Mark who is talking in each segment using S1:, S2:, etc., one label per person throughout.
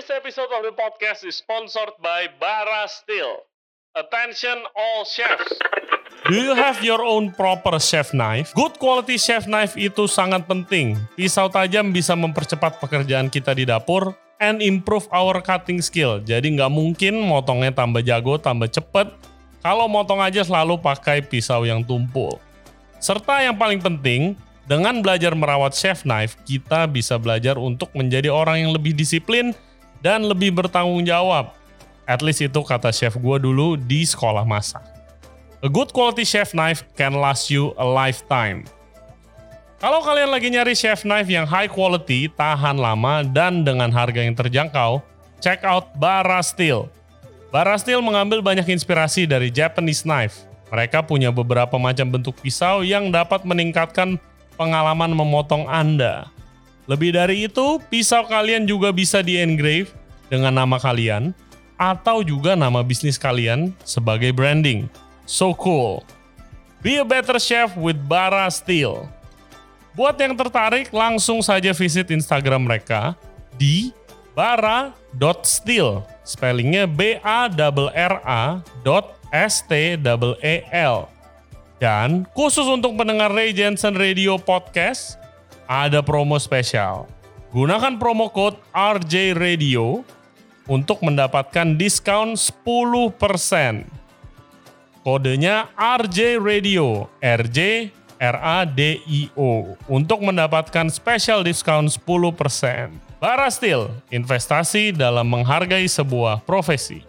S1: This episode of the podcast is sponsored by Bara Steel. Attention all chefs. Do you have your own proper chef knife? Good quality chef knife itu sangat penting. Pisau tajam bisa mempercepat pekerjaan kita di dapur and improve our cutting skill. Jadi nggak mungkin motongnya tambah jago, tambah cepet. Kalau motong aja selalu pakai pisau yang tumpul. Serta yang paling penting, dengan belajar merawat chef knife, kita bisa belajar untuk menjadi orang yang lebih disiplin dan lebih bertanggung jawab. At least itu kata chef gue dulu di sekolah masak. A good quality chef knife can last you a lifetime. Kalau kalian lagi nyari chef knife yang high quality, tahan lama, dan dengan harga yang terjangkau, check out Bara Steel. Bara Steel mengambil banyak inspirasi dari Japanese knife. Mereka punya beberapa macam bentuk pisau yang dapat meningkatkan pengalaman memotong Anda. Lebih dari itu, pisau kalian juga bisa di-engrave dengan nama kalian atau juga nama bisnis kalian sebagai branding. So cool. Be a better chef with Bara Steel. Buat yang tertarik, langsung saja visit Instagram mereka di bara.steel. Spellingnya B A R R A dot S T E L. Dan khusus untuk pendengar Ray Jensen Radio Podcast, ada promo spesial. Gunakan promo code RJ Radio untuk mendapatkan diskon 10%. Kodenya RJ Radio, RJ R-A-D-I-O, untuk mendapatkan special diskon 10%. Barastil, investasi dalam menghargai sebuah profesi.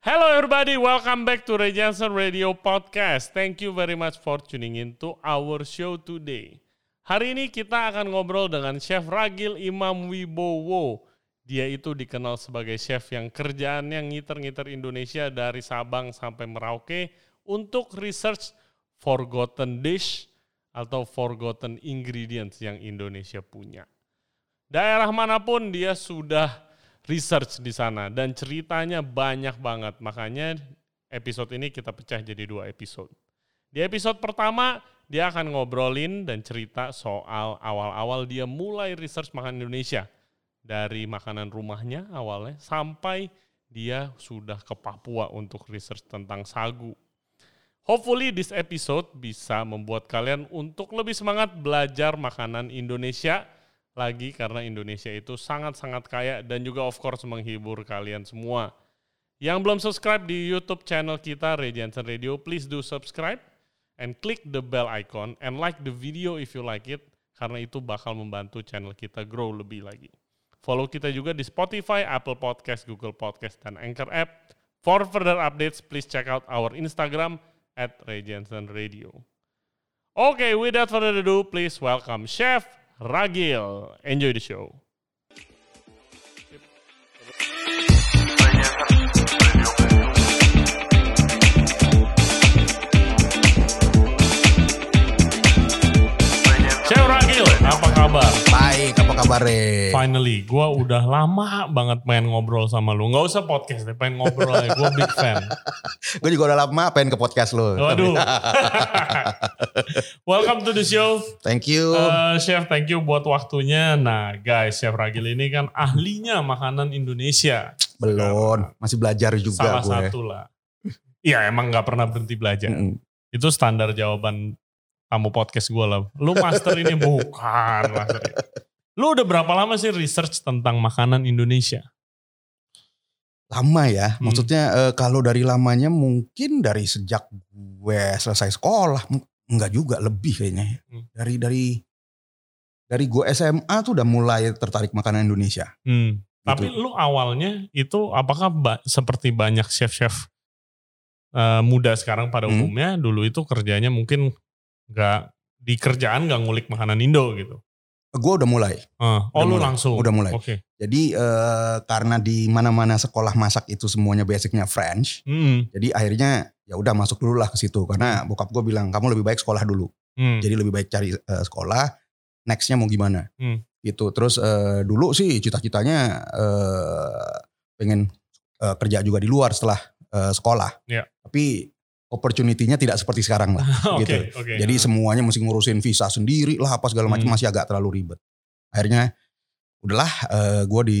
S1: Hello everybody, welcome back to Ray Radio Podcast. Thank you very much for tuning in to our show today. Hari ini kita akan ngobrol dengan Chef Ragil Imam Wibowo. Dia itu dikenal sebagai chef yang kerjaannya ngiter-ngiter Indonesia dari Sabang sampai Merauke untuk research forgotten dish atau forgotten ingredients yang Indonesia punya. Daerah mana pun dia sudah research di sana dan ceritanya banyak banget. Makanya episode ini kita pecah jadi dua episode. Di episode pertama dia akan ngobrolin dan cerita soal awal-awal dia mulai research makanan Indonesia. Dari makanan rumahnya awalnya sampai dia sudah ke Papua untuk research tentang sagu. Hopefully this episode bisa membuat kalian untuk lebih semangat belajar makanan Indonesia lagi karena Indonesia itu sangat-sangat kaya dan juga of course menghibur kalian semua. Yang belum subscribe di YouTube channel kita Ray Jensen Radio, please do subscribe and click the bell icon and like the video if you like it karena itu bakal membantu channel kita grow lebih lagi. Follow kita juga di Spotify, Apple Podcast, Google Podcast, dan Anchor app. For further updates, please check out our Instagram at Ray Jensen Radio. Okay, without further ado, please welcome Chef Ragil. Enjoy the show. Kabar?
S2: Baik, apa kabar
S1: Finally, gue udah lama banget pengen ngobrol sama lu. Gak usah podcast deh, pengen ngobrol aja. Gue big fan.
S2: gue juga udah lama pengen ke podcast lo.
S1: Waduh. Welcome to the show.
S2: Thank you.
S1: Uh, Chef, thank you buat waktunya. Nah guys, Chef Ragil ini kan ahlinya makanan Indonesia.
S2: Belum, masih belajar juga
S1: Salah
S2: gue.
S1: satu lah. Iya emang gak pernah berhenti belajar.
S2: Mm-mm.
S1: Itu standar jawaban tamu podcast gue lah. Lu master ini bukan master. ini. Lu udah berapa lama sih research tentang makanan Indonesia?
S2: Lama ya,
S1: Hmm.
S2: maksudnya eh, kalau dari lamanya mungkin dari sejak gue selesai sekolah. Enggak juga, lebih kayaknya.
S1: Hmm.
S2: Dari dari dari gue SMA tuh udah mulai tertarik makanan Indonesia.
S1: Hmm. Tapi
S2: Gitu.
S1: lu awalnya itu apakah ba- seperti banyak chef-chef eh, muda sekarang pada
S2: Hmm.
S1: umumnya dulu itu kerjanya mungkin nggak di kerjaan nggak ngulik makanan Indo gitu.
S2: Gue udah mulai,
S1: Ah, oh
S2: Udah
S1: lu
S2: mulai,
S1: langsung.
S2: udah mulai.
S1: Oke.
S2: jadi eh, karena di mana-mana sekolah masak itu semuanya basicnya French,
S1: Hmm.
S2: jadi akhirnya ya udah masuk dulu lah ke situ karena bokap gue bilang kamu lebih baik sekolah dulu.
S1: Hmm.
S2: jadi lebih baik cari eh, sekolah nextnya mau gimana
S1: Hmm.
S2: gitu terus eh, dulu sih cita-citanya eh, pengen eh, kerja juga di luar setelah eh, sekolah
S1: Iya.
S2: tapi opportunity-nya tidak seperti sekarang lah.
S1: Oke,
S2: gitu.
S1: oke.
S2: Jadi
S1: Ah.
S2: semuanya mesti ngurusin visa sendiri lah apa segala macam
S1: Hmm.
S2: masih agak terlalu ribet. Akhirnya udahlah eh, gue di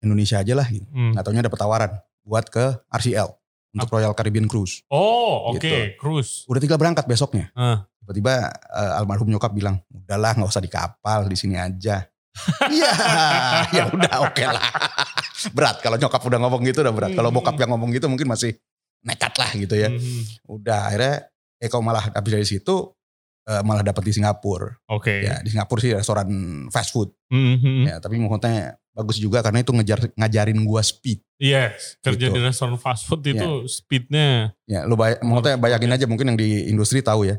S2: Indonesia aja lah. Gitu.
S1: Hmm.
S2: Nggak taunya dapat tawaran buat ke RCL untuk Royal Caribbean Cruise.
S1: Oh, oke,
S2: Gitu.
S1: cruise.
S2: Udah tinggal berangkat besoknya. Tiba-tiba eh, almarhum nyokap bilang, udahlah nggak usah di kapal di sini aja. Iya, ya udah oke lah. berat kalau nyokap udah ngomong gitu udah berat. Kalau
S1: Hmm.
S2: bokap yang ngomong gitu mungkin masih nekat lah gitu ya.
S1: Mhm.
S2: Udah akhirnya eh kalau malah habis dari situ eh, malah dapat di Singapura.
S1: Oke.
S2: Ya di Singapura sih restoran fast food.
S1: Mhm.
S2: Ya tapi maksudnya bagus juga karena itu ngejar ngajarin gua speed.
S1: Yes, kerja
S2: Gitu.
S1: di restoran fast food itu speednya.
S2: Ya lu bay maksudnya bayangin aja mungkin yang di industri tahu ya.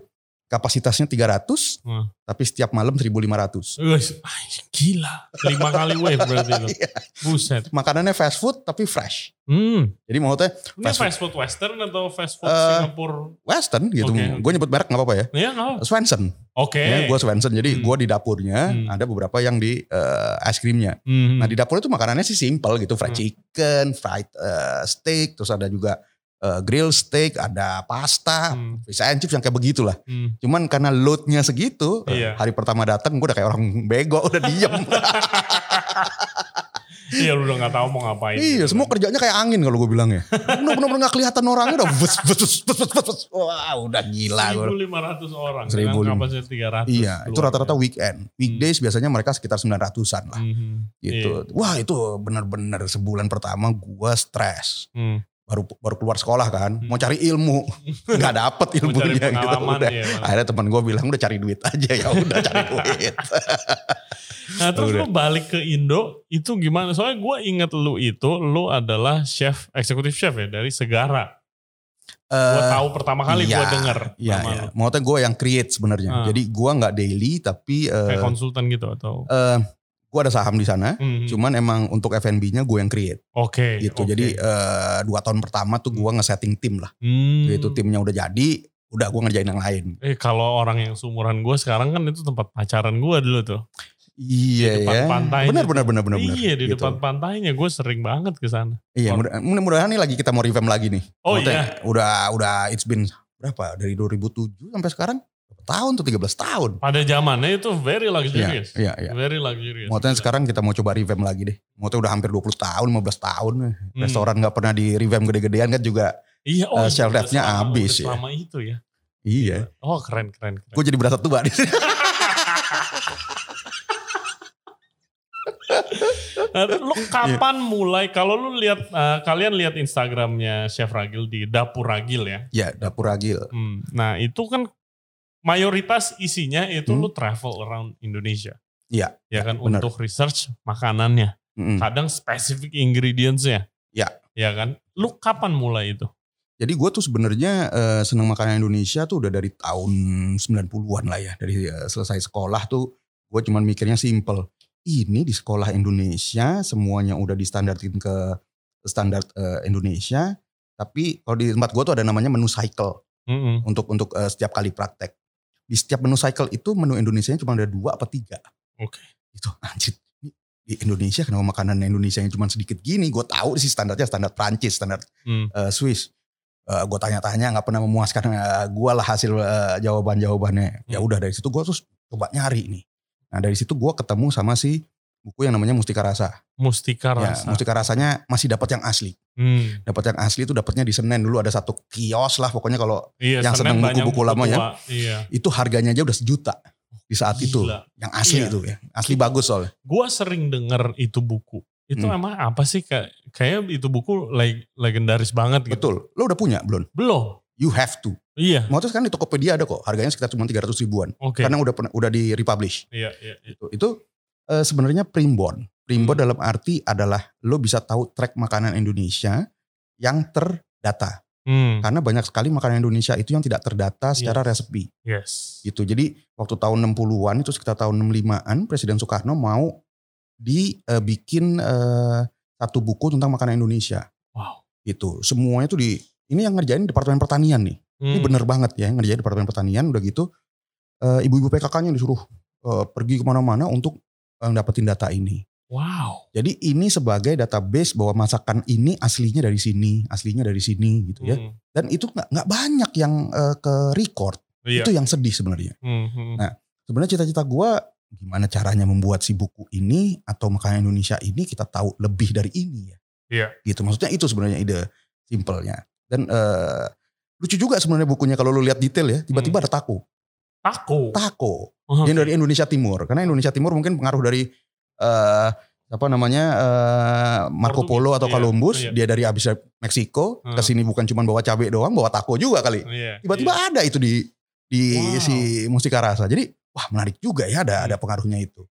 S2: Kapasitasnya 300
S1: Hmm.
S2: tapi setiap malam 1500.
S1: Wes, ay, gila. Lima kali wave berarti itu.
S2: Iya.
S1: Buset.
S2: Makanannya fast food tapi fresh.
S1: Hmm.
S2: Jadi maksudnya
S1: Ini
S2: Fast
S1: fast, food western atau fast food
S2: Eh,
S1: Singapura?
S2: western gitu.
S1: Oke.
S2: Gue nyebut merek nggak apa-apa ya.
S1: Ya nggak apa.
S2: Swenson.
S1: Oke.
S2: Ya, gue Swenson. Jadi
S1: Hmm.
S2: gue di dapurnya
S1: Hmm.
S2: ada beberapa yang di eh, es krimnya.
S1: Mhm.
S2: Nah di dapur itu makanannya sih simple gitu. Fried
S1: Hmm.
S2: chicken, fried eh, steak, terus ada juga eh, grill steak, ada pasta,
S1: Hmm.
S2: fish and chips yang kayak begitulah.
S1: Hmm.
S2: Cuman karena loadnya segitu,
S1: Iya.
S2: hari pertama datang gue udah kayak orang bego, udah diem.
S1: Iya lu udah gak tahu mau ngapain.
S2: iya,
S1: gitu.
S2: semua kerjanya kayak angin kalau gue bilang ya. Bener-bener gak kelihatan orangnya udah bus, bus, bus, bus, bus, bus. Wah udah gila. gua.
S1: 1.500 orang.
S2: 1.500.
S1: Dengan kapasitas 300.
S2: Iya, itu rata-rata
S1: biasa.
S2: weekend. Weekdays biasanya mereka sekitar 900-an lah.
S1: Mhm.
S2: Gitu.
S1: Iya.
S2: Wah itu bener-bener sebulan pertama gue stres.
S1: Hmm.
S2: Baru baru keluar sekolah kan,
S1: Hmm.
S2: mau cari ilmu, nggak dapet
S1: Mau
S2: ilmunya gitu. Udah.
S1: ya.
S2: Akhirnya teman gue bilang udah cari duit aja ya udah cari duit.
S1: Nah terus
S2: Udah.
S1: lu balik ke Indo itu gimana? Soalnya gue inget lu itu lu adalah chef eksekutif chef ya dari Segara. Gue
S2: Eh,
S1: tahu pertama kali gue
S2: iya,
S1: denger
S2: Iya,
S1: nama
S2: iya. Maksudnya gue yang create sebenarnya.
S1: Ah.
S2: Jadi gue nggak daily tapi
S1: Kayak
S2: eh
S1: konsultan gitu atau?
S2: eh, gue ada saham di sana.
S1: Mhm.
S2: Cuman emang untuk F&B-nya gue yang create
S1: Oke.
S2: gitu.
S1: oke.
S2: Jadi eh, dua tahun pertama tuh gue nge-setting tim lah.
S1: Hmm.
S2: Gitu timnya udah jadi, udah gue ngerjain yang lain.
S1: Eh kalau orang yang seumuran gue sekarang kan itu tempat pacaran gue dulu tuh.
S2: Iya
S1: depan
S2: ya.
S1: pantainya
S2: Benar benar benar benar.
S1: iya di
S2: Gitu.
S1: depan pantainya gue sering banget ke sana.
S2: Iya, mudah- mudah-mudahan nih lagi kita mau revamp lagi nih.
S1: Oh
S2: Maksudnya Udah udah it's been berapa? Dari 2007 sampai sekarang tahun tuh 13 tahun.
S1: Pada zamannya itu very luxurious.
S2: Iya, iya.
S1: Very luxurious. Gila.
S2: sekarang kita mau coba revamp lagi deh. Maksudnya udah hampir 20 tahun, 15 tahun.
S1: Hmm.
S2: Restoran nggak pernah di revamp gede-gedean kan juga.
S1: Iya, oh, iya,
S2: shelf life-nya
S1: selama-
S2: habis ya.
S1: Selama itu ya.
S2: Iya.
S1: Oh keren keren keren.
S2: Gue jadi berasa tua di sini.
S1: Nah, lu
S2: Iya.
S1: kapan mulai? Kalau lu lihat eh, kalian lihat Instagramnya Chef Ragil di Dapur Ragil ya.
S2: ya, dapur ragil.
S1: Hmm, Nah itu kan mayoritas isinya itu
S2: Hmm.
S1: lu travel around Indonesia.
S2: Iya,
S1: Ya kan
S2: benar.
S1: untuk research makanannya.
S2: Mm-mm.
S1: Kadang spesifik ingredientsnya.
S2: Iya.
S1: Ya kan. Lu kapan mulai itu?
S2: Jadi gue tuh sebenarnya eh, seneng makanan Indonesia tuh udah dari tahun 90-an lah ya. Dari eh, selesai sekolah tuh gue cuman mikirnya simple. Ini di sekolah Indonesia semuanya udah distandartin ke standar eh, Indonesia. Tapi kalau di tempat gue tuh ada namanya menu cycle
S1: Mm-mm.
S2: untuk untuk eh, setiap kali praktek. Di setiap menu cycle itu menu Indonesia cuma ada dua apa tiga.
S1: Oke.
S2: Itu anjir. ini Di Indonesia kenapa makanan Indonesia yang cuma sedikit gini? Gue tahu sih standarnya standar Prancis, standar
S1: Hmm.
S2: eh, Swiss. gue tanya-tanya nggak pernah memuaskan gue lah hasil eh, jawaban-jawabannya. Ya
S1: Hmm.
S2: udah dari situ gue terus coba nyari nih. Nah dari situ gue ketemu sama si buku yang namanya Mustika Rasa.
S1: Mustika
S2: Ya,
S1: rasa.
S2: Mustika Rasanya masih dapat yang asli.
S1: Hmm.
S2: Dapat yang asli itu dapatnya di Senen dulu ada satu kios lah pokoknya kalau
S1: Iya,
S2: Yang
S1: banyak
S2: buku-buku lama ya.
S1: Iya.
S2: itu harganya aja udah sejuta di saat itu.
S1: Gila.
S2: Yang asli
S1: Iya.
S2: itu ya. Asli bagus soalnya.
S1: Gua sering denger itu buku. Itu
S2: Hmm.
S1: emang apa sih kayak kayak itu buku leg- legendaris banget gitu.
S2: Betul. Lo udah punya belum?
S1: Belum.
S2: You have to.
S1: Iya.
S2: Mau sekarang di Tokopedia ada kok. Harganya sekitar cuma 300 ribuan.
S1: Oke.
S2: Karena udah udah di republish.
S1: Iya, iya, iya.
S2: itu itu eh, sebenarnya primbon. Primbon
S1: Hmm.
S2: dalam arti adalah lo bisa tahu track makanan Indonesia yang terdata.
S1: Hmm.
S2: Karena banyak sekali makanan Indonesia itu yang tidak terdata secara resepi.
S1: Yes.
S2: Gitu. Jadi waktu tahun 60-an itu sekitar tahun 65-an Presiden Soekarno mau dibikin eh, satu buku tentang makanan Indonesia.
S1: Wow.
S2: Itu semuanya tuh di ini yang ngerjain Departemen Pertanian nih. Ini
S1: Hmm.
S2: bener banget ya yang ngerjain Departemen Pertanian udah gitu eh, ibu-ibu PKK-nya disuruh eh, pergi ke mana-mana untuk eh, dapetin data ini.
S1: Wow.
S2: Jadi ini sebagai database bahwa masakan ini aslinya dari sini, aslinya dari sini gitu ya.
S1: Hmm.
S2: Dan itu nggak nggak banyak yang eh, ke record.
S1: Iya.
S2: Itu yang sedih sebenarnya.
S1: Hmm, hmm.
S2: Nah, Sebenarnya cita-cita gue gimana caranya membuat si buku ini atau makanan Indonesia ini kita tahu lebih dari ini ya.
S1: Iya.
S2: Gitu. Maksudnya itu sebenarnya ide simpelnya. Dan eh, lucu juga sebenarnya bukunya kalau lu lihat detail ya. Tiba-tiba ada taco.
S1: Taco.
S2: Taco.
S1: Oh,
S2: Yang dari Indonesia Timur. Karena Indonesia Timur mungkin pengaruh dari eh apa namanya eh, Marco Polo atau
S1: iya,
S2: Columbus.
S1: iya.
S2: Dia dari abis Meksiko
S1: Hmm.
S2: ke sini bukan cuma bawa cabai doang, bawa taco juga kali.
S1: Iya.
S2: Tiba-tiba
S1: iya.
S2: ada itu di di
S1: Wow.
S2: si Mustika Rasa. Jadi wah menarik juga ya ada
S1: Hmm.
S2: ada pengaruhnya itu.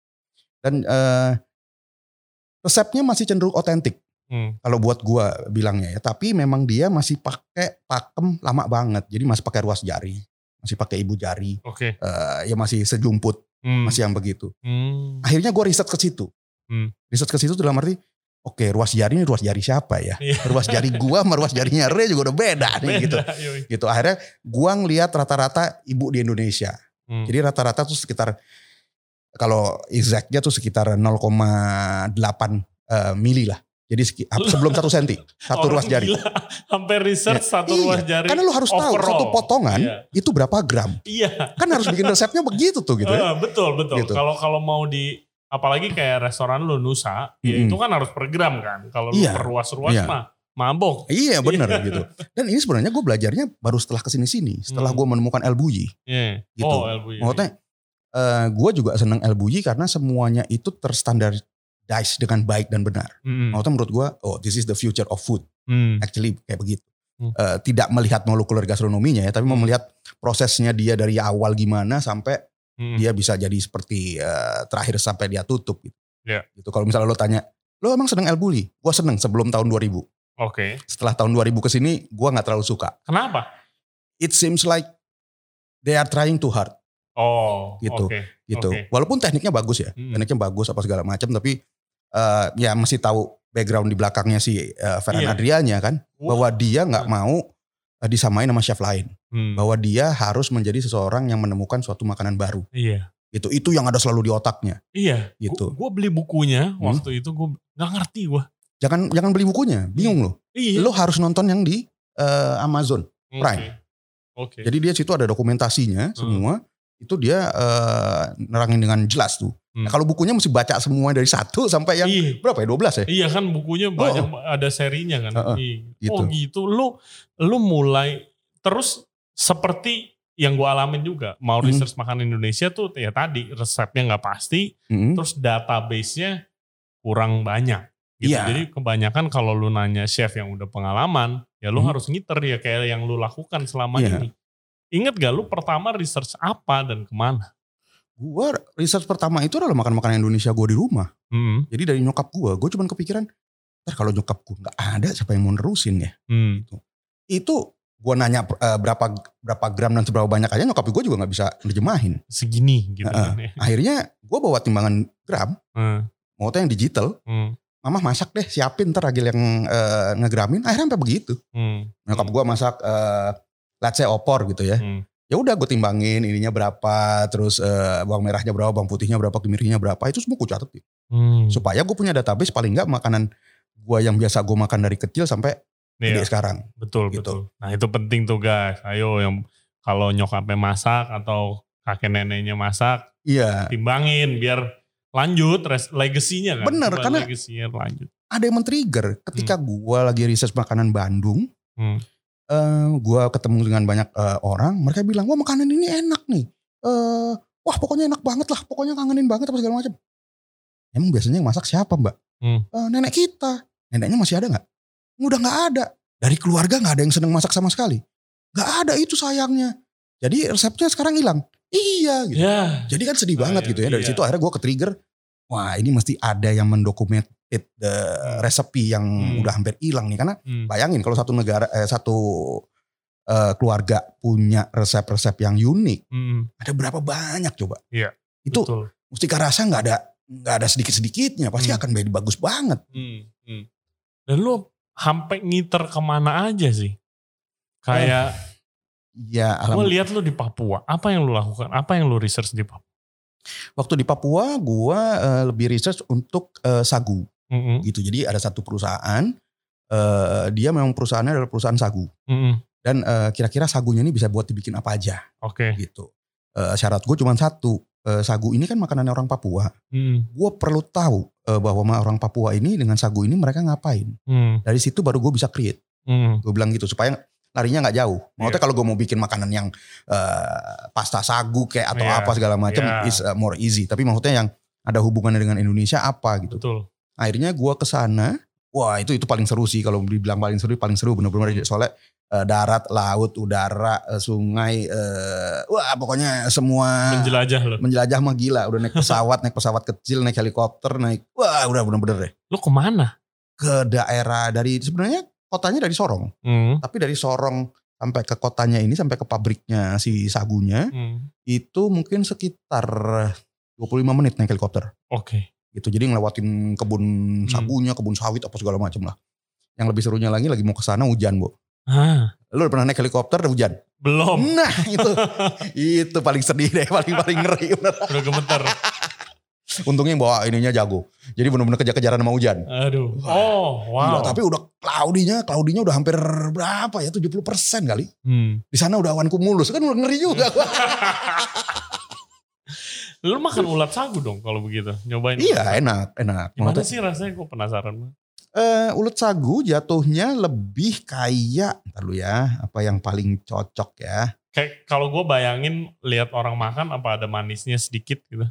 S2: Dan eh, resepnya masih cenderung otentik
S1: Hmm.
S2: kalau buat gua bilangnya ya. Tapi memang dia masih pakai pakem lama banget. Jadi masih pakai ruas jari, masih pakai ibu jari.
S1: Oke.
S2: eh, ya masih sejumput,
S1: Hmm.
S2: masih yang begitu.
S1: Hmm.
S2: Akhirnya gua riset ke situ.
S1: Hmm.
S2: Riset ke situ dalam arti Oke, ruas jari ini ruas jari siapa ya?
S1: Iya.
S2: Ruas jari gua sama ruas jarinya Re juga udah beda nih gitu.
S1: Beda, yoi.
S2: Gitu. Akhirnya gua ngeliat rata-rata ibu di Indonesia.
S1: Hmm.
S2: Jadi rata-rata tuh sekitar kalau exactnya tuh sekitar 0,8 eh, mili lah. Jadi sebelum satu senti, satu
S1: Orang
S2: ruas jari.
S1: gila, Sampai research satu
S2: Iya,
S1: ruas jari.
S2: Karena lu harus tahu
S1: overall.
S2: satu potongan
S1: Iya.
S2: itu berapa gram.
S1: Iya.
S2: Kan harus bikin resepnya begitu tuh gitu ya.
S1: Eh, betul betul.
S2: Gitu.
S1: Kalau kalau mau di apalagi kayak restoran lu Nusa, ya
S2: Mm-mm.
S1: itu kan harus per gram kan. Kalau lu
S2: Iya.
S1: perluas-ruas
S2: Iya.
S1: mah mabok.
S2: Iya
S1: Iya.
S2: gitu. Dan ini sebenarnya gue belajarnya baru setelah ke sini-sini. Setelah
S1: Hmm.
S2: gue menemukan El Bulli.
S1: Iya.
S2: Gitu.
S1: Oh, LV.
S2: Maksudnya gue juga seneng El Bulli karena semuanya itu terstandardized dengan baik dan benar.
S1: Mm-mm.
S2: Maksudnya menurut gue, oh this is the future of food.
S1: Hmm.
S2: Actually kayak begitu.
S1: Hmm.
S2: Eh, tidak melihat molekuler gastronominya ya, tapi mau melihat prosesnya dia dari awal gimana sampai
S1: Hmm.
S2: dia bisa jadi seperti eh, terakhir sampai dia tutup gitu.
S1: Iya.
S2: Gitu. Kalau misalnya lo tanya, lo emang seneng El Bulli? Gue seneng sebelum tahun 2000.
S1: Oke.
S2: Setelah tahun 2000 ke sini, gue nggak terlalu suka.
S1: Kenapa?
S2: It seems like they are trying too hard
S1: Oh,
S2: Gitu.
S1: oke.
S2: gitu.
S1: Oke.
S2: Walaupun tekniknya bagus ya,
S1: Hmm.
S2: tekniknya bagus apa segala macam, tapi eh, ya mesti tahu background di belakangnya si eh, Ferran
S1: Iya.
S2: Adrianya kan,
S1: Wah.
S2: bahwa dia nggak mau eh, disamain sama chef lain,
S1: Hmm.
S2: bahwa dia harus menjadi seseorang yang menemukan suatu makanan baru.
S1: Iya.
S2: Gitu. Itu yang ada selalu di otaknya.
S1: Iya.
S2: Gitu.
S1: Gue beli bukunya
S2: Hmm.
S1: waktu itu gue nggak ngerti gue.
S2: Jangan jangan beli bukunya, bingung loh.
S1: Iya.
S2: Lo harus nonton yang di eh, Amazon. Prime.
S1: Oke.
S2: Jadi dia situ ada dokumentasinya
S1: Hmm.
S2: semua. Itu dia eh, nerangin dengan jelas tuh.
S1: Hmm.
S2: Nah, kalau bukunya mesti baca semua dari satu sampai yang
S1: Iya.
S2: berapa ya? 12 ya?
S1: Iya kan bukunya banyak ada serinya kan. Iya.
S2: gitu.
S1: Oh gitu. Lu lu mulai terus seperti yang gue alamin juga mau
S2: Hmm.
S1: research makanan Indonesia tuh ya tadi resepnya nggak pasti,
S2: Mm-mm.
S1: terus database-nya kurang banyak. Gitu.
S2: Iya.
S1: Jadi kebanyakan kalau lu nanya chef yang udah pengalaman, ya lu
S2: Hmm.
S1: harus ngiter ya kayak yang lu lakukan selama
S2: Iya.
S1: ini. Ingat gak lu pertama research apa dan ke mana?
S2: Gua research pertama itu adalah makan-makanan Indonesia gue di rumah.
S1: Hmm.
S2: Jadi dari nyokap gue, gue cuma kepikiran, ntar kalau nyokap gue nggak ada, siapa yang mau nerusin ya?
S1: Hmm.
S2: Itu gue nanya eh, berapa berapa gram dan seberapa banyak aja, nyokap gue juga nggak bisa nerjemahin.
S1: Segini gitu
S2: Heeh.
S1: kan ya.
S2: Akhirnya gue bawa timbangan gram,
S1: Hmm.
S2: mau yang digital,
S1: Hmm.
S2: mama masak deh, siapin ntar Ragil yang eh, ngegramin. Akhirnya sampai begitu.
S1: Hmm.
S2: Nyokap gue masak, eh, let's say opor gitu ya.
S1: Hmm.
S2: Ya udah gue timbangin ininya berapa, terus eh, bawang merahnya berapa, bawang putihnya berapa, kemirinya berapa, itu semua gue catetin.
S1: Hmm.
S2: supaya gue punya database paling nggak makanan gue yang biasa gue makan dari kecil sampai
S1: Iya.
S2: gede sekarang.
S1: Betul
S2: Gitu.
S1: betul. Nah itu penting tuh guys. Ayo yang kalau nyokapnya masak atau kakek neneknya masak,
S2: Iya,
S1: timbangin biar lanjut res- legasinya kan.
S2: Bener,
S1: Coba
S2: karena-
S1: legasinya lanjut.
S2: ada yang men-trigger ketika gue lagi research makanan Bandung,
S1: Hmm.
S2: Eh gue ketemu dengan banyak eh, orang, mereka bilang wah makanan ini enak nih, eh wah pokoknya enak banget lah, pokoknya kangenin banget apa segala macam. Emang biasanya yang masak siapa mbak?
S1: Hmm.
S2: "Eh, nenek kita, neneknya masih ada nggak? Udah nggak ada. Dari keluarga nggak ada yang seneng masak sama sekali. Nggak ada itu sayangnya. Jadi resepnya sekarang hilang. Iya gitu.
S1: Ya.
S2: Jadi kan sedih
S1: Ah,
S2: banget
S1: iya,
S2: gitu ya. Dari
S1: iya.
S2: situ akhirnya gue ke-trigger. Wah ini mesti ada yang mendokumented the resepi yang
S1: Hmm.
S2: udah hampir hilang nih. Karena
S1: Hmm.
S2: bayangin kalau satu negara, eh, satu eh, keluarga punya resep-resep yang unik.
S1: Hmm.
S2: Ada berapa banyak coba.
S1: Iya,
S2: Itu
S1: Betul.
S2: mustika rasa nggak ada nggak ada sedikit-sedikitnya. Pasti
S1: Hmm.
S2: akan jadi bagus banget.
S1: Hmm. Hmm. Dan lu sampai ngiter ke mana aja sih? Kayak
S2: Ya
S1: gue lihat lu di Papua. Apa yang lu lakukan? Apa yang lu research di Papua?
S2: Waktu di Papua gue uh, lebih research untuk uh, sagu
S1: Mm-mm.
S2: gitu. Jadi ada satu perusahaan, uh, dia memang perusahaannya adalah perusahaan sagu.
S1: Mm-mm.
S2: Dan uh, kira-kira sagunya ini bisa buat dibikin apa aja
S1: Oke.
S2: gitu. Uh, syarat gue cuma satu, uh, sagu ini kan makanannya orang Papua.
S1: Mm.
S2: Gue perlu tahu uh, bahwa orang Papua ini dengan sagu ini mereka ngapain.
S1: Mm.
S2: Dari situ baru gue bisa create.
S1: Mm.
S2: Gue bilang gitu supaya larinya nggak jauh. Maksudnya
S1: Iya.
S2: kalau gue mau bikin makanan yang uh, pasta sagu kayak atau
S1: Iya.
S2: apa segala macam
S1: Iya.
S2: is uh, more easy. Tapi maksudnya yang ada hubungannya dengan Indonesia apa gitu.
S1: Betul.
S2: Akhirnya gue ke sana. Wah itu itu paling seru sih kalau dibilang paling seru paling seru bener-bener soalnya uh, darat, laut, udara, uh, sungai, uh, wah pokoknya semua
S1: Menjelajah loh.
S2: menjelajah mah gila. Udah naik pesawat, naik pesawat kecil, naik helikopter, naik wah udah bener-bener deh
S1: Lu ke mana?
S2: ke daerah dari sebenarnya kotanya dari Sorong,
S1: Mm.
S2: tapi dari Sorong sampai ke kotanya ini sampai ke pabriknya si sagunya
S1: Mm.
S2: itu mungkin sekitar 25 menit naik helikopter
S1: Oke.
S2: Gitu. Jadi ngelewatin kebun
S1: Hmm.
S2: sagunya, kebun sawit apa segala macam lah. Yang lebih serunya lagi lagi mau ke sana hujan, Bu.
S1: Ah,
S2: Lu udah pernah naik helikopter ada hujan?
S1: belum.
S2: Nah, itu itu paling sedih deh, paling paling ngeri.
S1: Udah gemeter.
S2: Untungnya yang bawa ininya jago. Jadi bener-bener kejar-kejaran sama hujan.
S1: Aduh.
S2: Wah,
S1: Oh,
S2: Gila,
S1: wow.
S2: tapi udah cloudy-nya, cloudy-nya udah hampir berapa ya? 70% kali.
S1: Hmm.
S2: Di sana udah awan cumulus kan udah ngeri juga.
S1: Lu makan ulat sagu dong kalau begitu. Nyobain.
S2: iya, enak, enak.
S1: Gimana sih rasanya? Gue penasaran.
S2: eh, ulet sagu jatuhnya lebih kayak, ntar lu ya, apa yang paling cocok ya.
S1: Kayak kalau gue bayangin lihat orang makan apa ada manisnya sedikit gitu.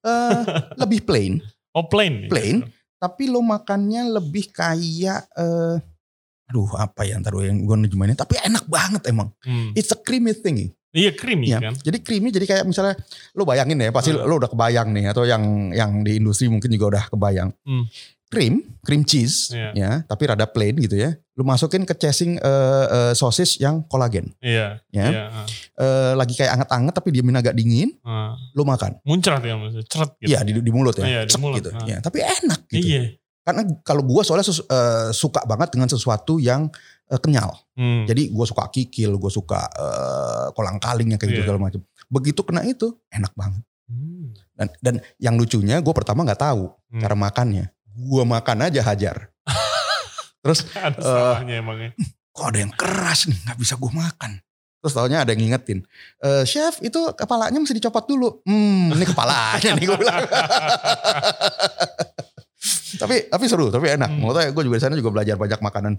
S2: Eh, lebih plain,
S1: Oh plain. nih.
S2: Plain? tapi lo makannya lebih kayak, eh, aduh apa ya ntar lu yang gue nerjemahinnya, tapi enak banget emang.
S1: Hmm.
S2: It's a creamy thing.
S1: Iya creamy
S2: Iya.
S1: kan.
S2: Jadi creamy jadi kayak misalnya lo bayangin ya pasti
S1: Hmm.
S2: lo udah kebayang nih atau yang yang di industri mungkin juga udah kebayang.
S1: Hmm.
S2: Cream, cream cheese
S1: Iya.
S2: ya, tapi rada plain gitu ya. Lo masukin ke casing eh, eh, sosis yang kolagen
S1: Iya.
S2: ya.
S1: Iya. ah.
S2: Eh, lagi kayak anget-anget tapi diamin agak dingin,
S1: Ah.
S2: lo makan.
S1: Muncrat ya maksudnya. Ceret gitu.
S2: Iya di, di mulut ya.
S1: Iya, di mulut,
S2: gitu.
S1: ah.
S2: Ya, tapi enak gitu.
S1: Iya.
S2: Karena kalau gua soalnya sus- eh, suka banget dengan sesuatu yang eh, kenyal.
S1: Hmm.
S2: Jadi gue suka kikil, gue suka eh, kolang kaling yang kayak gitu
S1: Iya.
S2: segala macam. Begitu kena itu enak banget.
S1: Hmm.
S2: Dan, dan yang lucunya gue pertama nggak tahu
S1: Hmm.
S2: cara makannya. Gue makan aja hajar. Terus
S1: Ada salahnya emangnya.
S2: kok ada yang keras nih nggak bisa gue makan. Terus tahunya ada yang ngingetin, "Eh, chef itu kepalanya mesti dicopot dulu. Hmm ini kepalanya nih gue bilang. tapi tapi seru, tapi enak.
S1: Hmm.
S2: Maksudnya gue juga di sana juga belajar banyak makanan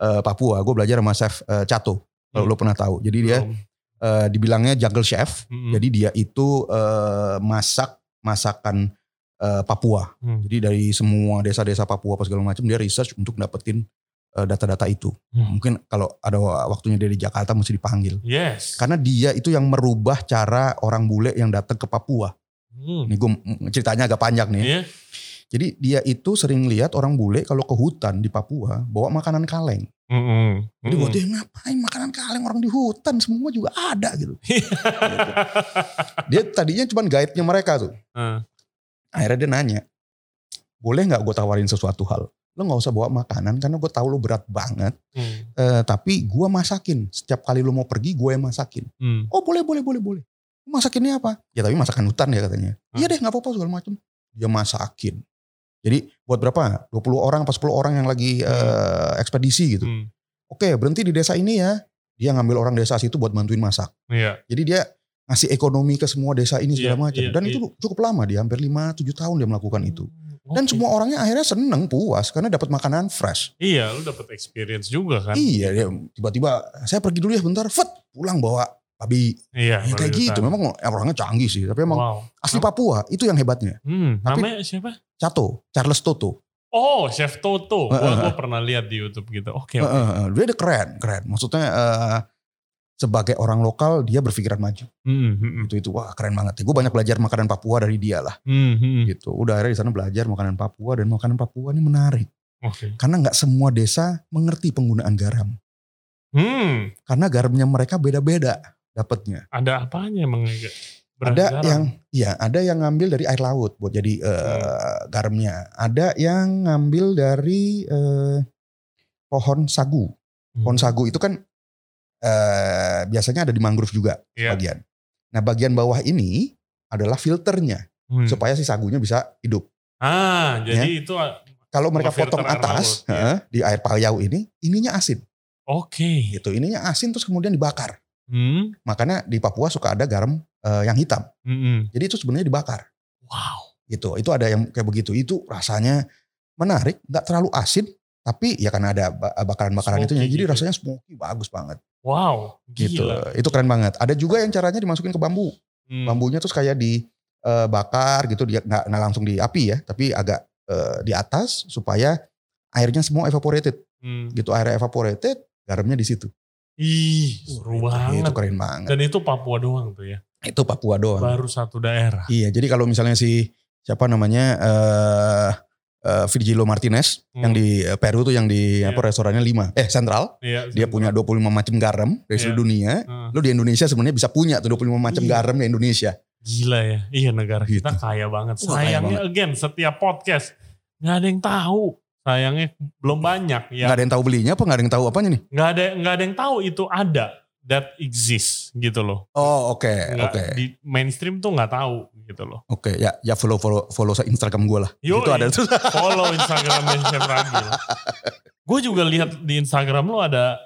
S2: eh, Papua. Gue belajar sama chef eh, Cato. Kalau
S1: Hmm.
S2: lo pernah tahu. Jadi dia
S1: Belum.
S2: eh, dibilangnya jungle chef.
S1: Mm-mm.
S2: Jadi dia itu eh, masak masakan eh, Papua.
S1: Hmm.
S2: Jadi dari semua desa-desa Papua apa segala macam dia research untuk dapetin eh, data-data itu.
S1: Hmm.
S2: Mungkin kalau ada waktunya dia di Jakarta mesti dipanggil.
S1: Yes.
S2: Karena dia itu yang merubah cara orang bule yang datang ke Papua.
S1: Hmm.
S2: Ini gue ceritanya agak panjang nih.
S1: Iya.
S2: Jadi dia itu sering lihat orang bule kalau ke hutan di Papua bawa makanan kaleng.
S1: Mm-mm.
S2: Jadi
S1: Mm-mm.
S2: buat dia ngapain makanan kaleng orang di hutan semua juga ada gitu. Dia tadinya cuma guide-nya mereka tuh.
S1: Ah.
S2: Akhirnya dia nanya, boleh nggak gue tawarin sesuatu hal? Lo nggak usah bawa makanan karena gue tahu lo berat banget.
S1: Hmm.
S2: Eh, tapi gue masakin. Setiap kali lo mau pergi gue yang masakin.
S1: Hmm.
S2: Oh boleh boleh boleh boleh. Masakinnya apa? Ya tapi masakan hutan ya katanya.
S1: Hmm.
S2: Iya deh nggak apa-apa segala macam. Dia masakin. Jadi buat berapa? 20 orang apa 10 orang yang lagi eh, ekspedisi gitu.
S1: Hmm.
S2: Oke berhenti di desa ini ya. Dia ngambil orang desa situ buat bantuin masak.
S1: Iya.
S2: Jadi dia ngasih ekonomi ke semua desa ini segala
S1: Iya,
S2: macam.
S1: iya,
S2: Dan
S1: iya.
S2: itu cukup lama dia hampir 5-7 tahun dia melakukan itu. Dan
S1: Oke.
S2: semua orangnya akhirnya seneng puas karena dapat makanan fresh.
S1: Iya, lu dapet experience juga kan?
S2: Iya tiba-tiba saya pergi dulu ya bentar. Fet pulang bawa babi.
S1: Iya.
S2: Ya, kayak gitu. Memang orangnya canggih sih. Tapi emang
S1: Wow.
S2: asli Papua itu yang hebatnya.
S1: Hmm,
S2: Tapi-
S1: namanya siapa?
S2: Cato, Charles Toto.
S1: Oh, Chef Toto. Gua,
S2: eh,
S1: gua
S2: eh.
S1: pernah lihat di YouTube gitu. Oke,
S2: Eh,
S1: oke.
S2: eh, eh, dia ada keren, keren. Maksudnya eh, sebagai orang lokal dia berpikiran maju.
S1: Hmm, hmm,
S2: Itu itu wah keren banget. Gue banyak belajar makanan Papua dari dia lah.
S1: hmm, hmm.
S2: Gitu. Udah akhirnya di sana belajar makanan Papua dan makanan Papua ini menarik.
S1: Oke.
S2: Karena nggak semua desa mengerti penggunaan garam.
S1: Hmm,
S2: Karena garamnya mereka beda-beda dapatnya.
S1: ada apanya emang
S2: Ada
S1: garam.
S2: yang ya ada yang ngambil dari air laut buat jadi eh, garamnya. Ada yang ngambil dari eh, pohon sagu. Pohon
S1: Hmm.
S2: sagu itu kan eh, biasanya ada di mangrove juga
S1: Iya.
S2: bagian. Nah bagian bawah ini adalah filternya
S1: Hmm.
S2: supaya si sagunya bisa hidup.
S1: Ah, jadi itu
S2: Kalau mereka potong atas
S1: laut, ya.
S2: di air payau ini, ininya asin.
S1: oke.
S2: Gitu, ininya asin terus kemudian dibakar.
S1: Hmm.
S2: Makanya di Papua suka ada garam eh, yang hitam.
S1: Mm-mm.
S2: Jadi itu sebenarnya dibakar.
S1: Wow.
S2: Gitu. Itu ada yang kayak begitu. Itu rasanya menarik, nggak terlalu asin, tapi ya karena ada ba- bakaran-bakaran itu jadi
S1: gitu.
S2: rasanya smoky bagus banget.
S1: Wow.
S2: Gitu.
S1: Gila.
S2: Itu keren banget. Ada juga yang caranya dimasukin ke bambu.
S1: Hmm.
S2: Bambunya terus kayak dibakar gitu, dia nggak langsung di api ya, tapi agak eh, di atas supaya airnya semua evaporated.
S1: Hmm.
S2: Gitu airnya evaporated, garamnya di situ.
S1: Ih, seru banget.
S2: Itu keren banget.
S1: Dan itu Papua doang tuh ya.
S2: Itu Papua doang.
S1: Baru satu daerah.
S2: Iya, jadi kalau misalnya si siapa namanya eh eh, Virgilio Martinez
S1: Hmm.
S2: yang di eh, Peru tuh yang di
S1: Iya.
S2: apa restorannya 5 eh Central,
S1: Iya,
S2: dia punya 25 macam garam dari
S1: Iya.
S2: seluruh dunia.
S1: Ah,
S2: Lu di Indonesia sebenarnya bisa punya tuh 25 macam
S1: Iya.
S2: garam di Indonesia.
S1: Gila ya. Iya negara kita
S2: Gitu.
S1: kaya banget.
S2: Wah, kaya
S1: Sayangnya again setiap podcast nggak ada yang tahu. Sayangnya belum banyak ya.
S2: Nggak ada yang tahu belinya apa nggak ada yang tahu apanya nih?
S1: Nggak ada nggak ada yang tahu itu ada that exists gitu loh.
S2: Oh, oke,
S1: Nggak,
S2: oke.
S1: Di mainstream tuh nggak tahu gitu loh.
S2: Oke, ya ya follow follow follow Instagram gue lah.
S1: Yoi.
S2: Itu ada tuh.
S1: Follow Instagramnya Chef Ragil. Gue juga lihat di Instagram lu ada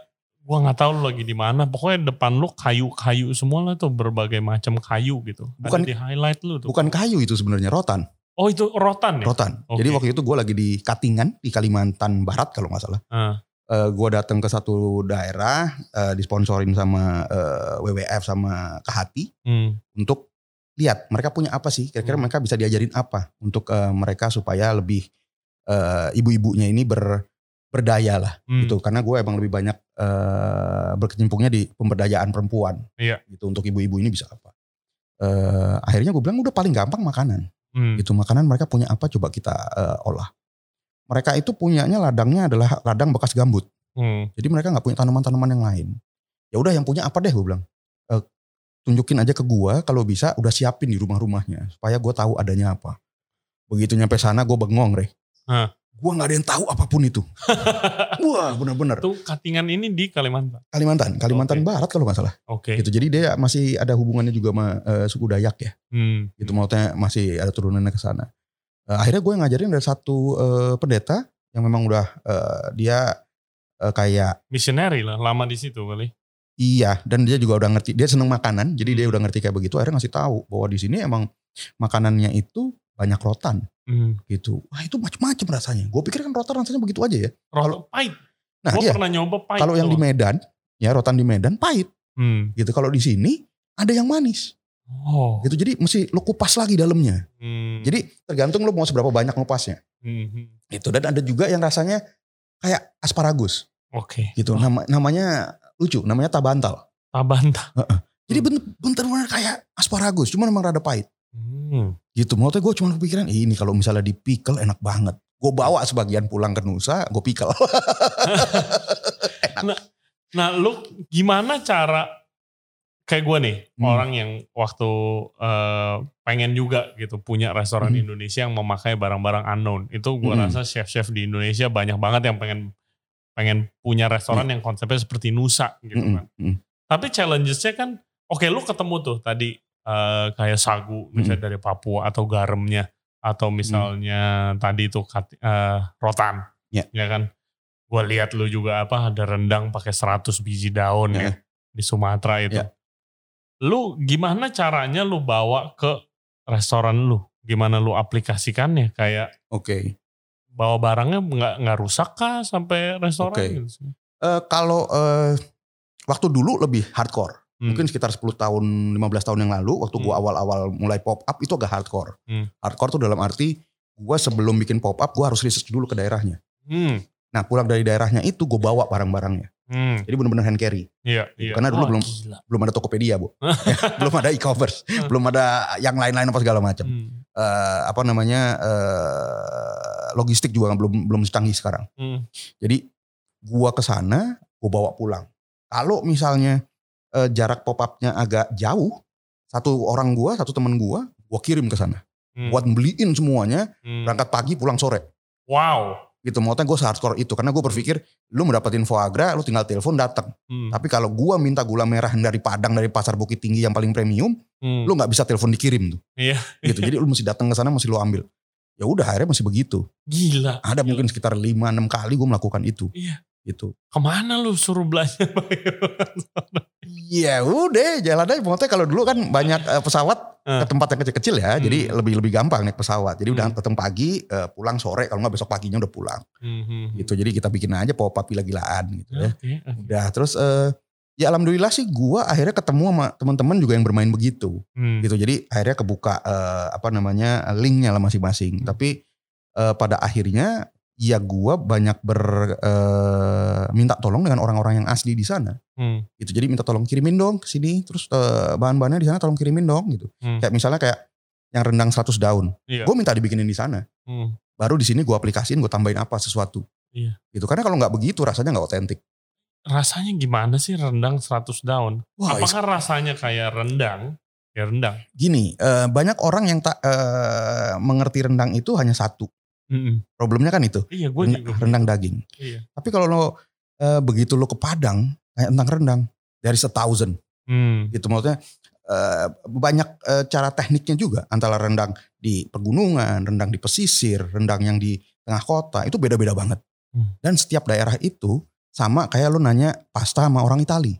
S1: gua nggak tahu lu lagi di mana. Pokoknya depan lu kayu-kayu semua lah tuh berbagai macam kayu gitu.
S2: Bukan-
S1: ada di highlight lu tuh.
S2: Bukan kayu itu sebenarnya rotan.
S1: Oh itu rotan ya?
S2: Rotan.
S1: Oke.
S2: Jadi waktu itu gue lagi di Katingan di Kalimantan Barat kalau nggak salah.
S1: Ah.
S2: Eh gue datang ke satu daerah eh, disponsorin sama eh, WWF sama Kahati
S1: Hmm.
S2: untuk lihat mereka punya apa sih kira-kira
S1: Hmm.
S2: mereka bisa diajarin apa untuk eh, mereka supaya lebih eh, ibu-ibunya ini ber berdaya lah
S1: Hmm.
S2: gitu karena gue emang lebih banyak eh, berkecimpungnya di pemberdayaan perempuan
S1: Iya.
S2: gitu untuk ibu-ibu ini bisa apa Eh, akhirnya gue bilang udah paling gampang makanan
S1: Hmm.
S2: gitu makanan mereka punya apa coba kita eh, olah mereka itu punyanya ladangnya adalah ladang bekas gambut
S1: Hmm.
S2: jadi mereka nggak punya tanaman-tanaman yang lain. Ya udah yang punya apa deh gue bilang. "Eh, tunjukin aja ke gua kalau bisa udah siapin di rumah-rumahnya supaya gue tahu adanya apa. Begitu nyampe sana gue bengong reh.
S1: Hah.
S2: Gue nggak ada yang tahu apa pun itu. Wah bener-bener.
S1: Tuh katingan ini di Kalimantan.
S2: Kalimantan, Kalimantan
S1: Oke.
S2: Barat kalau nggak salah.
S1: Oke.
S2: Gitu. Jadi dia masih ada hubungannya juga sama eh, suku Dayak ya.
S1: Hmm.
S2: Gitu maksudnya masih ada turunannya ke sana. Eh, akhirnya gue ngajarin ada satu eh, pendeta yang memang udah eh, dia eh, kayak
S1: Missionary lah, lama di situ kali.
S2: Iya, dan dia juga udah ngerti. Dia seneng makanan, jadi dia
S1: Hmm.
S2: udah ngerti kayak begitu. Akhirnya ngasih tahu bahwa di sini emang makanannya itu banyak rotan
S1: Hmm.
S2: gitu. Wah itu macam-macam rasanya. Gue pikir kan rotan rasanya begitu aja ya.
S1: Rotan pahit.
S2: Nah
S1: Gue
S2: iya,
S1: pernah nyoba pahit.
S2: kalau yang di. Medan, ya rotan di Medan pahit
S1: Hmm.
S2: gitu. Kalau di sini ada yang manis
S1: Oh.
S2: gitu. Jadi mesti lo kupas lagi dalamnya.
S1: Hmm.
S2: Jadi tergantung lo mau seberapa banyak ngupasnya.
S1: Hmm.
S2: Gitu. Dan ada juga yang rasanya kayak asparagus
S1: Oke.
S2: gitu. Nama, namanya lucu, namanya tabantal.
S1: Tabanta.
S2: Jadi
S1: Hmm.
S2: bener- bener-bener kayak asparagus, cuma memang rada pahit.
S1: Hmm.
S2: gitu maksudnya gue cuma kepikiran "Ih, ini kalau misalnya di pickle enak banget gue bawa sebagian pulang ke Nusa gue pickle
S1: Nah, lu gimana cara kayak gue nih
S2: Hmm.
S1: orang yang waktu eh, pengen juga gitu punya restoran
S2: Hmm.
S1: Indonesia yang memakai barang-barang unknown. Itu gue
S2: Hmm.
S1: rasa chef-chef di Indonesia banyak banget yang pengen pengen punya restoran yang konsepnya seperti Nusa gitu
S2: Mm-mm,
S1: kan.
S2: mm.
S1: Tapi challengesnya kan, oke lu ketemu tuh tadi eh, kayak sagu misalnya dari Papua atau garamnya atau misalnya tadi tuh kat- eh, rotan,
S2: Ya.
S1: kan? Gue lihat lu juga apa ada rendang pakai 100 biji daun ya,
S2: Ya.
S1: di Sumatera itu.
S2: Ya.
S1: Lu gimana caranya lu bawa ke restoran lu? Gimana lu aplikasikannya? Kayak
S2: oke
S1: bawa barangnya nggak nggak rusak kah sampai restoran
S2: Oke.
S1: gitu?
S2: Eh, kalau eh, waktu dulu lebih hardcore
S1: Hmm.
S2: mungkin sekitar 10 tahun 15 tahun yang lalu waktu gue
S1: Hmm.
S2: awal-awal mulai pop up itu agak hardcore
S1: Hmm.
S2: hardcore tuh dalam arti gue sebelum bikin pop up gue harus research dulu ke daerahnya
S1: Hmm.
S2: nah pulang dari daerahnya itu gue bawa barang-barangnya
S1: Hmm.
S2: jadi bener-bener hand carry
S1: Iya, iya.
S2: Karena dulu
S1: Wah,
S2: belum-
S1: gila.
S2: belum ada Tokopedia bu Ya, belum ada e-commerce belum ada yang lain-lain apa segala macam
S1: Hmm.
S2: eh, apa namanya eh, logistik juga belum belum secanggih sekarang.
S1: Hmm.
S2: Jadi gua ke sana, gua bawa pulang. Kalau misalnya eh, jarak pop up-nya agak jauh, satu orang gua, satu temen gua, gua kirim ke sana.
S1: Hmm.
S2: Buat beliin semuanya,
S1: Hmm.
S2: berangkat pagi pulang sore.
S1: Wow.
S2: gitu maksudnya gue hardcore itu karena gue berpikir lu mendapatin foie gras lu tinggal telepon datang
S1: Hmm.
S2: tapi kalau gue minta gula merah dari Padang dari pasar Bukit Tinggi yang paling premium
S1: Hmm.
S2: lu nggak bisa telepon dikirim tuh
S1: Iya.
S2: gitu jadi lu mesti datang ke sana mesti lu ambil ya udah akhirnya masih begitu
S1: Gila.
S2: ada
S1: Gila.
S2: mungkin sekitar 5-6 kali gue melakukan itu
S1: Iya.
S2: Gitu
S1: Ke mana lu suruh belanja?
S2: ya udah jalan aja maksudnya kalau dulu kan banyak eh, pesawat
S1: Eh.
S2: ke tempat yang kecil-kecil ya
S1: Hmm.
S2: jadi lebih lebih gampang naik pesawat jadi udah
S1: Hmm.
S2: datang pagi eh, pulang sore kalau nggak besok paginya udah pulang
S1: Hmm,
S2: gitu jadi kita bikin aja pop up gila-gilaan gitu ya
S1: oke.
S2: udah terus eh, ya alhamdulillah sih gua akhirnya ketemu sama teman-teman juga yang bermain begitu
S1: Hmm.
S2: gitu jadi akhirnya kebuka eh, apa namanya linknya lah masing-masing
S1: Hmm.
S2: tapi eh, pada akhirnya ya gua banyak ber eh, minta tolong dengan orang-orang yang asli di sana
S1: Hmm.
S2: gitu jadi minta tolong kirimin dong ke sini terus eh, bahan-bahannya di sana tolong kirimin dong gitu
S1: Hmm.
S2: kayak misalnya kayak yang rendang 100 daun
S1: Iya.
S2: gue minta dibikinin di sana
S1: Hmm.
S2: baru di sini gue aplikasiin gue tambahin apa sesuatu
S1: Iya.
S2: gitu karena kalau nggak begitu rasanya nggak otentik
S1: Rasanya gimana sih rendang 100 daun?
S2: Wah,
S1: Apakah rasanya kayak rendang? Ya rendang.
S2: gini eh, banyak orang yang tak eh, mengerti rendang itu hanya satu
S1: Mm-mm.
S2: problemnya kan itu
S1: Iya, gue
S2: rendang,
S1: juga.
S2: rendang daging
S1: Iya.
S2: tapi kalau lo eh, begitu lo ke Padang kayak tentang rendang dari thousand
S1: Hmm.
S2: gitu maksudnya eh, banyak eh, cara tekniknya juga antara rendang di pegunungan, rendang di pesisir, rendang yang di tengah kota itu beda-beda banget.
S1: Hmm.
S2: Dan setiap daerah itu sama kayak lo nanya pasta sama orang Itali.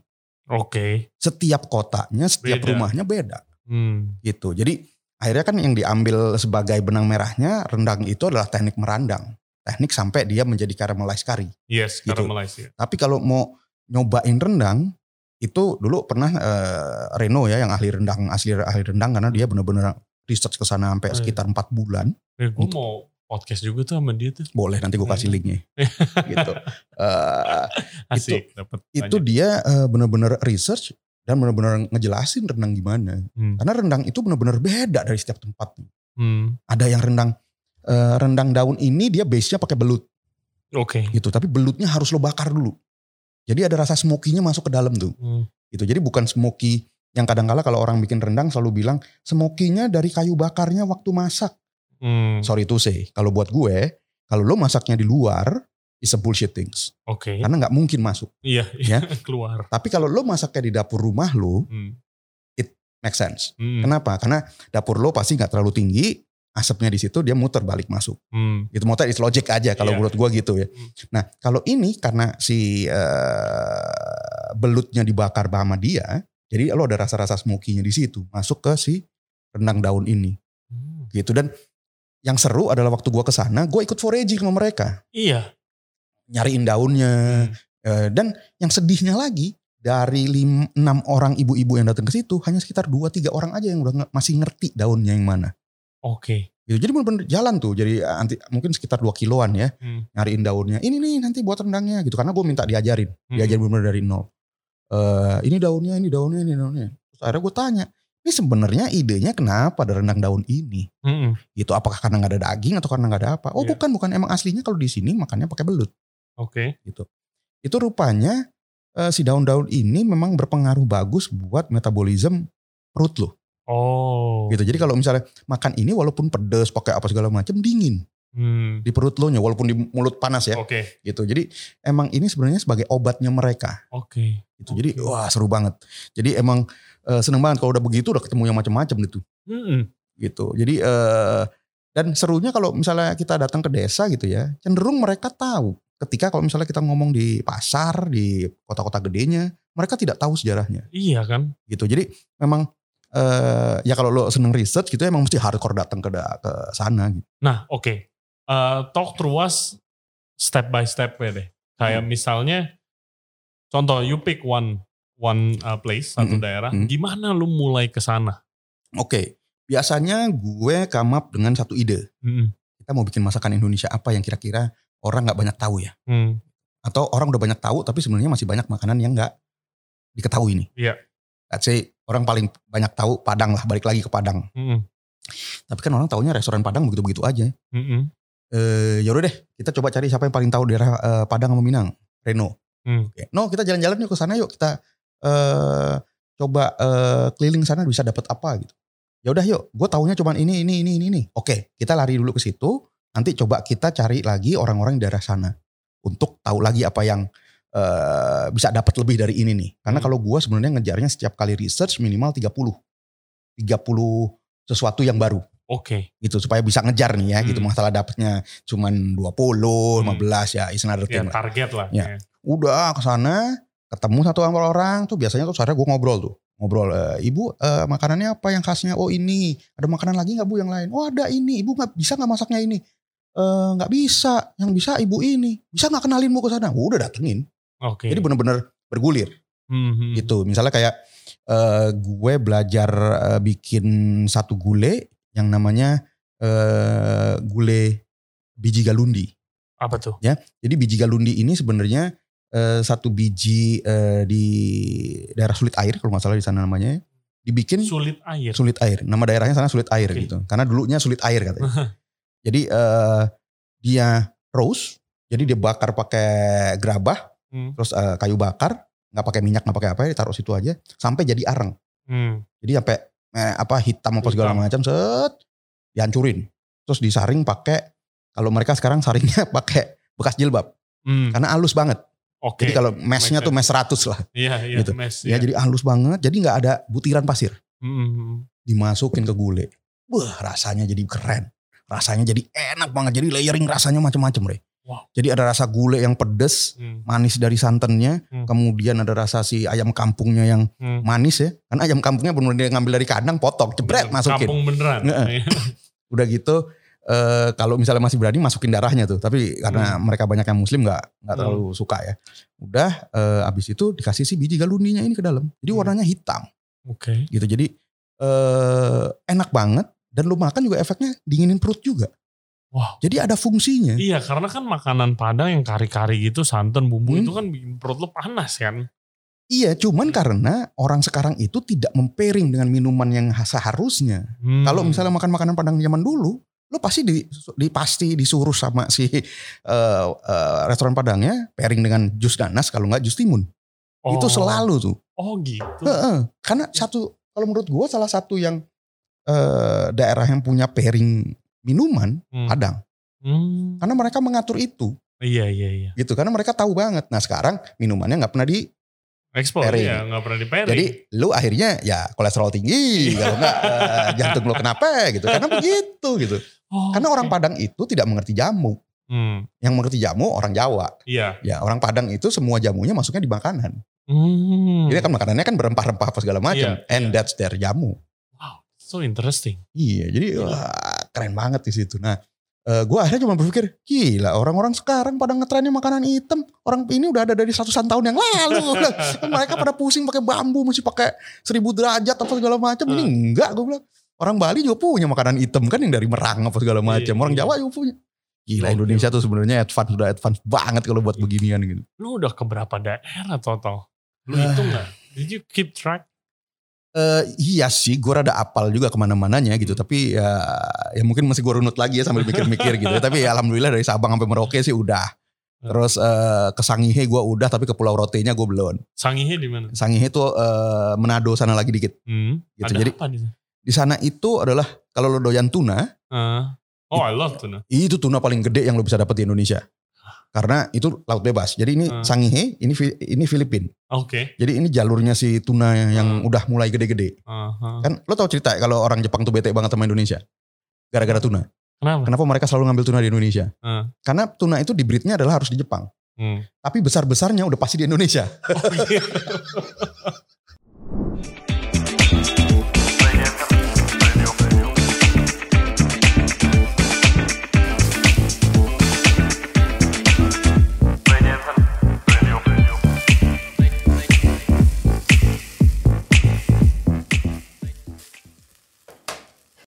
S1: Oke.
S2: Setiap kotanya, setiap
S1: Beda.
S2: rumahnya beda
S1: Hmm.
S2: gitu. Jadi akhirnya kan yang diambil sebagai benang merahnya rendang itu adalah teknik merandang. Teknik sampai dia menjadi caramelize kari.
S1: Yes,
S2: Gitu.
S1: caramelized ya.
S2: Tapi kalau mau nyobain rendang itu dulu pernah eh, Reno ya yang ahli rendang asli ahli rendang karena dia benar-benar research ke sana sampai
S1: Oh, iya.
S2: sekitar empat bulan.
S1: Eh, gue mau podcast juga tuh sama dia tuh.
S2: Boleh nanti gue kasih
S1: Hmm.
S2: linknya. gitu. Eh,
S1: Asik, dapat
S2: itu dia eh, benar-benar research dan benar-benar ngejelasin rendang gimana.
S1: Hmm.
S2: Karena rendang itu benar-benar beda dari setiap tempat.
S1: Hmm.
S2: Ada yang rendang eh, rendang daun ini dia base-nya pakai belut
S1: Oke.
S2: gitu, tapi belutnya harus lo bakar dulu. Jadi ada rasa smoky-nya masuk ke dalam tuh.
S1: Hmm.
S2: gitu. Jadi bukan smoky yang kadang-kala kalau orang bikin rendang selalu bilang smokinya dari kayu bakarnya waktu masak.
S1: Hmm.
S2: Sorry to say, kalau buat gue, kalau lo masaknya di luar, is a bullshit things.
S1: Oke.
S2: Karena nggak mungkin masuk.
S1: Iya,
S2: Ya.
S1: keluar.
S2: Tapi kalau lo masaknya di dapur rumah lo,
S1: Hmm.
S2: make sense.
S1: Hmm.
S2: Kenapa? Karena dapur lo pasti nggak terlalu tinggi, asapnya di situ dia muter balik masuk.
S1: Hmm.
S2: Gitu muter is logic aja kalau
S1: Iya.
S2: menurut gue gitu ya.
S1: Hmm.
S2: Nah kalau ini karena si eh, belutnya dibakar sama dia, jadi lo ada rasa-rasa smokinya di situ masuk ke si rendang daun ini.
S1: Hmm.
S2: gitu dan yang seru adalah waktu gua ke sana gue ikut foraging sama mereka
S1: Iya.
S2: Nyariin daunnya
S1: Hmm.
S2: Eh, dan yang sedihnya lagi dari lim, enam orang ibu-ibu yang datang ke situ hanya sekitar dua tiga orang aja yang udah nge- masih ngerti daunnya yang mana
S1: Oke.
S2: gitu jadi bener-bener jalan tuh jadi eh, anti, mungkin sekitar dua kiloan ya
S1: Hmm.
S2: nyariin daunnya ini nih nanti buat rendangnya gitu karena gue minta diajarin
S1: Hmm.
S2: diajarin bener-bener dari nol Eh, ini daunnya ini daunnya ini daunnya terus akhirnya gue tanya ini sebenarnya idenya kenapa ada rendang daun ini
S1: Hmm.
S2: gitu apakah karena nggak ada daging atau karena nggak ada apa oh
S1: Iya.
S2: bukan bukan emang aslinya kalau di sini makannya pakai belut
S1: Oke.
S2: gitu itu rupanya eh, si daun-daun ini memang berpengaruh bagus buat metabolisme perut lo
S1: Oh.
S2: gitu jadi kalau misalnya makan ini walaupun pedes pakai apa segala macam dingin
S1: Hmm.
S2: di perut lo nya walaupun di mulut panas ya
S1: Oke.
S2: gitu jadi emang ini sebenarnya sebagai obatnya mereka
S1: Oke.
S2: gitu jadi
S1: Oke.
S2: wah seru banget jadi emang eh, seneng banget kalau udah begitu udah ketemu yang macam-macam gitu
S1: Hmm.
S2: gitu. Jadi eh dan serunya kalau misalnya kita datang ke desa gitu ya, cenderung mereka tahu. Ketika kalau misalnya kita ngomong di pasar, di kota-kota gedenya, mereka tidak tahu sejarahnya
S1: Iya kan?
S2: gitu. Jadi memang eh ya kalau lo seneng research gitu emang mesti hardcore datang ke ke sana gitu.
S1: Nah, oke. Eh, talk through us step by step ya deh. Kayak
S2: Hmm.
S1: misalnya contoh you pick one one uh, place satu
S2: Mm-mm.
S1: daerah,
S2: Mm.
S1: gimana lu mulai ke sana?
S2: Oke, biasanya gue come up dengan satu ide.
S1: Hmm.
S2: Kita mau bikin masakan Indonesia apa yang kira-kira orang nggak banyak tahu ya?
S1: Hmm.
S2: Atau orang udah banyak tahu tapi sebenarnya masih banyak makanan yang nggak diketahui nih.
S1: Iya.
S2: Let's say orang paling banyak tahu Padang lah, balik lagi ke Padang.
S1: Hmm.
S2: Tapi kan orang taunya restoran Padang begitu-begitu aja.
S1: Hmm.
S2: Eh ya udah deh, kita coba cari siapa yang paling tahu daerah eh, Padang sama Minang. Reno.
S1: Hmm.
S2: Oke. No, kita jalan-jalan yuk ke sana yuk. Kita eh coba eh, keliling sana bisa dapat apa gitu. Ya udah yuk, gue taunya cuman ini ini ini ini ini. Oke, kita lari dulu ke situ. Nanti coba kita cari lagi orang-orang di daerah sana untuk tahu lagi apa yang eh, bisa dapat lebih dari ini nih. Karena
S1: Hmm.
S2: kalau gua sebenarnya ngejarnya setiap kali research minimal 30. 30 sesuatu yang baru
S1: Oke.
S2: gitu supaya bisa ngejar nih ya gitu
S1: Hmm.
S2: masalah dapatnya cuman 20, 15 ya is another
S1: Ya
S2: thing lah.
S1: target lah.
S2: Ya. Udah ke sana ketemu satu orang tuh biasanya tuh sehari gue ngobrol tuh ngobrol "Eh, ibu eh, makanannya apa yang khasnya oh ini ada makanan lagi nggak bu yang lain oh ada ini ibu nggak bisa nggak masaknya ini "Eh, nggak bisa. Yang bisa ibu ini. Bisa nggak kenalin bu ke sana? Udah datengin.
S1: Oke.
S2: jadi bener-bener bergulir.
S1: Hmm, hmm.
S2: gitu. Misalnya kayak eh, gue belajar eh, bikin satu gule yang namanya eh, gule biji galundi.
S1: Apa tuh?
S2: jadi biji galundi ini sebenarnya eh, satu biji eh, di daerah sulit air kalau nggak salah di sana namanya. Dibikin
S1: Sulit air.
S2: sulit air. Nama daerahnya sana sulit air
S1: Oke.
S2: gitu. Karena dulunya sulit air katanya jadi eh, dia roast jadi dia bakar pakai gerabah
S1: Hmm.
S2: terus eh, kayu bakar nggak pakai minyak nggak pakai apa ditaruh situ aja sampai jadi arang
S1: Hmm.
S2: jadi sampai eh, apa hitam apa segala macam set dihancurin terus disaring pakai kalau mereka sekarang saringnya pakai bekas jilbab
S1: Hmm.
S2: karena halus banget
S1: Oke.
S2: jadi kalau mesnya tuh mes 100 lah
S1: Iya, iya,
S2: gitu.
S1: mes.
S2: ya jadi halus banget jadi nggak ada butiran pasir
S1: Hmm, hmm.
S2: dimasukin ke gule wah rasanya jadi keren rasanya jadi enak banget jadi layering rasanya macam-macam Re.
S1: Wow.
S2: jadi ada rasa gule yang pedes
S1: Hmm.
S2: manis dari santannya
S1: Hmm.
S2: kemudian ada rasa si ayam kampungnya yang
S1: Hmm.
S2: manis ya karena ayam kampungnya benar dia ngambil dari kandang potong jebret masukin
S1: Kampung beneran.
S2: Nggak. udah gitu eh, kalau misalnya masih berani masukin darahnya tuh tapi karena
S1: Hmm.
S2: mereka banyak yang muslim nggak nggak
S1: Hmm.
S2: terlalu suka ya udah eh, abis itu dikasih si biji galundinya ini ke dalam jadi
S1: Hmm.
S2: warnanya hitam
S1: Oke.
S2: gitu jadi eh, enak banget dan lu makan juga efeknya dinginin perut juga
S1: Wow.
S2: jadi ada fungsinya
S1: Iya, karena kan makanan Padang yang kari-kari gitu, santan, bumbu
S2: Hmm.
S1: itu kan bikin perut lu panas kan.
S2: iya cuman karena orang sekarang itu tidak mempairing dengan minuman yang seharusnya
S1: Hmm.
S2: Kalau misalnya makan makanan Padang zaman dulu, lo pasti di, di pasti disuruh sama si eh, eh, restoran Padangnya pairing dengan jus ganas kalau nggak jus timun. Itu
S1: Oh.
S2: selalu tuh.
S1: Oh gitu.
S2: Heeh. Karena satu kalau menurut gua salah satu yang eh, daerah yang punya pairing minuman
S1: Hmm.
S2: Padang.
S1: Hmm.
S2: Karena mereka mengatur itu
S1: Iya, iya, iya.
S2: gitu. Karena mereka tahu banget. Nah sekarang minumannya nggak pernah di
S1: Ekspor ya, nggak pernah di pairing.
S2: jadi lu akhirnya ya kolesterol tinggi kalau nggak eh, jantung lo kenapa gitu karena begitu gitu
S1: Oh,
S2: karena orang
S1: oke.
S2: Padang itu tidak mengerti jamu
S1: Hmm.
S2: yang mengerti jamu orang Jawa.
S1: Iya.
S2: Ya orang Padang itu semua jamunya masuknya di makanan.
S1: Hmm.
S2: Jadi kan makanannya kan berempah-rempah apa segala macam.
S1: Iya,
S2: And
S1: iya.
S2: that's their jamu.
S1: So interesting.
S2: Iya, jadi
S1: Gila.
S2: wah, keren banget di situ. Nah, eh, gue akhirnya cuma berpikir, gila orang-orang sekarang pada ngetrennya makanan hitam. Orang ini udah ada dari ratusan tahun yang lalu. Mereka pada pusing pakai bambu, mesti pakai seribu derajat apa segala macam. Ini
S1: Hmm.
S2: enggak, gue bilang. Orang Bali juga punya makanan hitam kan yang dari merang apa segala macam.
S1: Iya,
S2: Orang
S1: iya.
S2: Jawa juga punya. Gila. Indonesia tuh sebenarnya advance udah advance banget kalau buat
S1: Iya.
S2: beginian gitu.
S1: Lu udah ke berapa daerah total? Lu
S2: Ah.
S1: hitung nggak? Did you keep track?
S2: Eh iya sih, gue rada apal juga ke mana-mananya gitu.
S1: Hmm.
S2: Tapi ya, ya mungkin masih gue runut lagi ya sambil mikir-mikir gitu. Tapi ya alhamdulillah dari Sabang sampai Merauke sih udah.
S1: Hmm.
S2: Terus eh, ke Sangihe gue udah, tapi ke Pulau Rotenya gue belum.
S1: Sangihe di mana?
S2: Sangihe tuh eh, Manado sana lagi dikit.
S1: Hmm.
S2: Gitu.
S1: Ada
S2: Jadi
S1: apa di sana?
S2: di sana itu adalah kalau lo doyan tuna,
S1: Ah. oh, I love tuna.
S2: itu tuna paling gede yang lo bisa dapet di Indonesia. Karena itu laut bebas. Jadi ini
S1: Hmm.
S2: Sangihe, ini ini Filipin.
S1: Oke.
S2: Jadi ini jalurnya si tuna yang
S1: Hmm.
S2: udah mulai gede-gede.
S1: Aha.
S2: Kan lo tau cerita kalau orang Jepang tuh bete banget sama Indonesia. Gara-gara tuna.
S1: Kenapa?
S2: Kenapa mereka selalu ngambil tuna di Indonesia?
S1: Hmm.
S2: Karena tuna itu di breednya adalah harus di Jepang.
S1: Hmm.
S2: Tapi besar-besarnya udah pasti di Indonesia.
S1: Oh, iya.